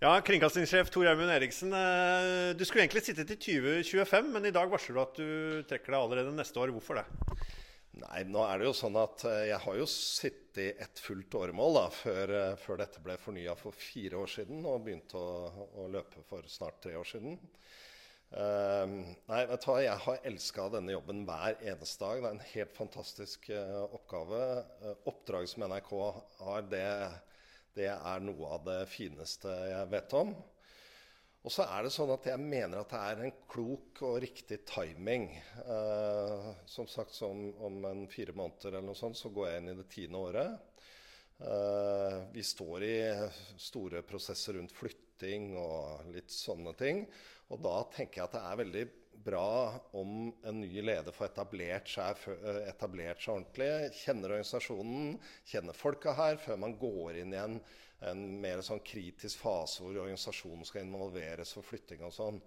Ja, Kringkastingssjef Tor Gjermund Eriksen. eh, Du skulle egentlig sitte til 2025, men i dag varsler du at du trekker deg allerede neste år. Hvorfor det? Nei, nå er det jo sånn at eh, jeg har jo sittet et fullt åremål da, før, eh, før dette ble fornya for fire år siden og begynte å, å løpe for snart tre år siden. Eh, nei, vet du hva, jeg har elska denne jobben hver eneste dag. Det er en helt fantastisk oppgave. Oppdraget som NRK har, det, det er noe av det fineste jeg vet om. Og så er det sånn at jeg mener at det er en klok og riktig timing. Eh, som sagt, om, om en fire måneder eller noe sånt, så går jeg inn i det tiende året. Eh, vi står i store prosesser rundt flytting og litt sånne ting. Og da tenker jeg at det er veldig bra om en ny leder får etablert seg, etablert seg ordentlig. Kjenner organisasjonen, kjenner folka her, før man går inn i en, en mer sånn kritisk fase hvor organisasjonen skal involveres for flytting og sånn.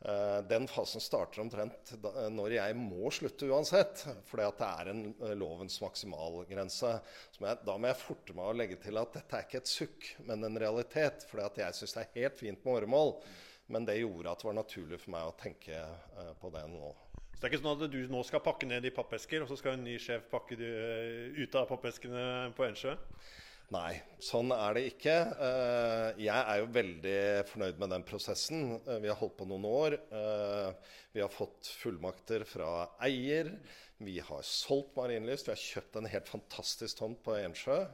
Eh, Den fasen starter omtrent når jeg må slutte uansett. For det er en eh, lovens maksimalgrense. Jeg, da må jeg forte meg å legge til at dette er ikke et sukk, men en realitet. For jeg syns det er helt fint med åremål. Men det gjorde at det var naturlig for meg å tenke eh, på det nå. Så det er ikke sånn at du nå skal pakke ned i pappesker, og så skal en ny sjef pakke eh, ut av pappeskene på Ensjø? Nei, sånn er det ikke. Eh, Jeg er jo veldig fornøyd med den prosessen. Eh, Vi har holdt på noen år. Eh, Vi har fått fullmakter fra eier. Vi har solgt Marienlyst. Vi har kjøpt en helt fantastisk tomt på Ensjø.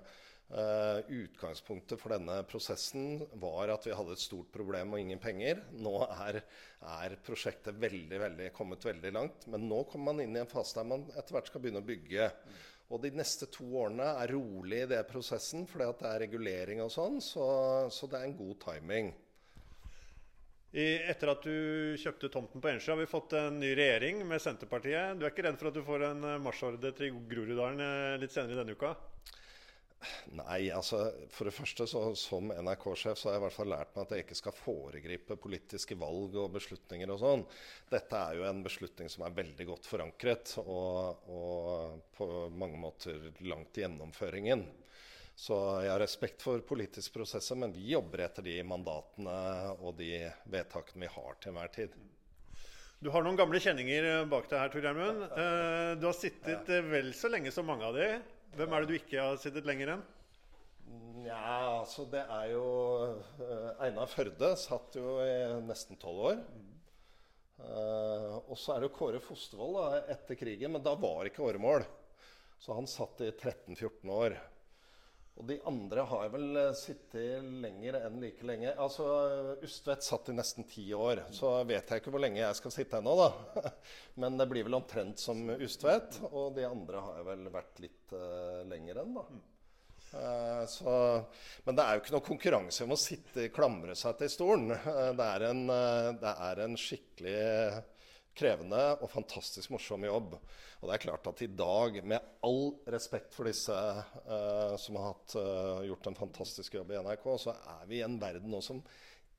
Utgangspunktet for denne prosessen var at vi hadde et stort problem og ingen penger. Nå er, er prosjektet veldig, veldig, kommet veldig langt. Men nå kommer man inn i en fase der man etter hvert skal begynne å bygge. Og de neste to årene er rolig i det prosessen, fordi det er regulering og sånn. Så, så det er en god timing. I, etter at du kjøpte tomten på Ensjø, har vi fått en ny regjering med Senterpartiet. Du er ikke redd for at du får en eh, marsjordre til Groruddalen eh, litt senere denne uka? Nei, altså for det første så som NRK-sjef så har jeg i hvert fall lært meg at jeg ikke skal foregripe politiske valg og beslutninger og sånn. Dette er jo en beslutning som er veldig godt forankret og, og på mange måter langt i gjennomføringen. Så jeg har respekt for politiske prosesser, men vi jobber etter de mandatene og de vedtakene vi har til enhver tid. Du har noen gamle kjenninger bak deg her, Tor Gjermund. Eh, Du har sittet vel så lenge som mange av de. Hvem er det du ikke har sittet lenger enn? Ja, altså det er jo eh, Einar Førde satt jo i nesten tolv år. Uh, og så er det jo Kåre Fostervoll da, etter krigen, men da var ikke åremål. Så han satt i 13-14 år. Og de andre har vel eh, sittet lenger enn like lenge. Altså, Ustvedt satt i nesten ti år. Så vet jeg ikke hvor lenge jeg skal sitte ennå, da. Men det blir vel omtrent som Ustvedt. Og de andre har vel vært litt uh, lenger enn, da. Eh, så, men det er jo ikke noe konkurranse om å sitte klamre seg til stolen. Det, er en, det er en skikkelig krevende og fantastisk morsom jobb. Og det er klart at i dag, med all respekt for disse eh, som har hatt, eh, gjort en fantastisk jobb i NRK, så er vi i en verden nå som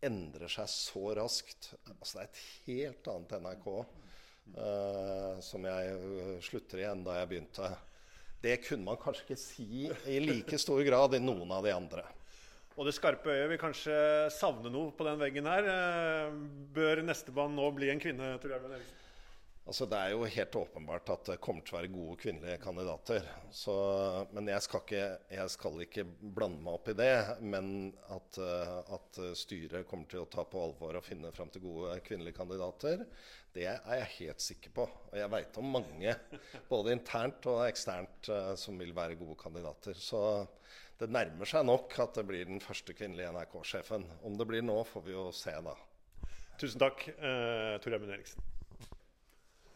endrer seg så raskt. Altså Det er et helt annet NRK eh, som jeg slutter i enn da jeg begynte. Det kunne man kanskje ikke si i like stor grad i noen av de andre. Og det skarpe øyet vil kanskje savne noe på den veggen her. Eh, Bør nestemann nå bli en kvinne, Tor Gjermund Eriksen? Altså, det er jo helt åpenbart at det kommer til å være gode kvinnelige kandidater. Så, men jeg skal, ikke, jeg skal ikke blande meg opp i det. Men at, eh, at styret kommer til å ta på alvor og finne fram til gode kvinnelige kandidater, det er jeg helt sikker på. Og jeg veit om mange, både internt og eksternt, eh, som vil være gode kandidater. Så det nærmer seg nok at det blir den første kvinnelige NRK-sjefen. Om det blir nå, får vi jo se, da. Tusen takk, eh, Tor Gjermund Eriksen.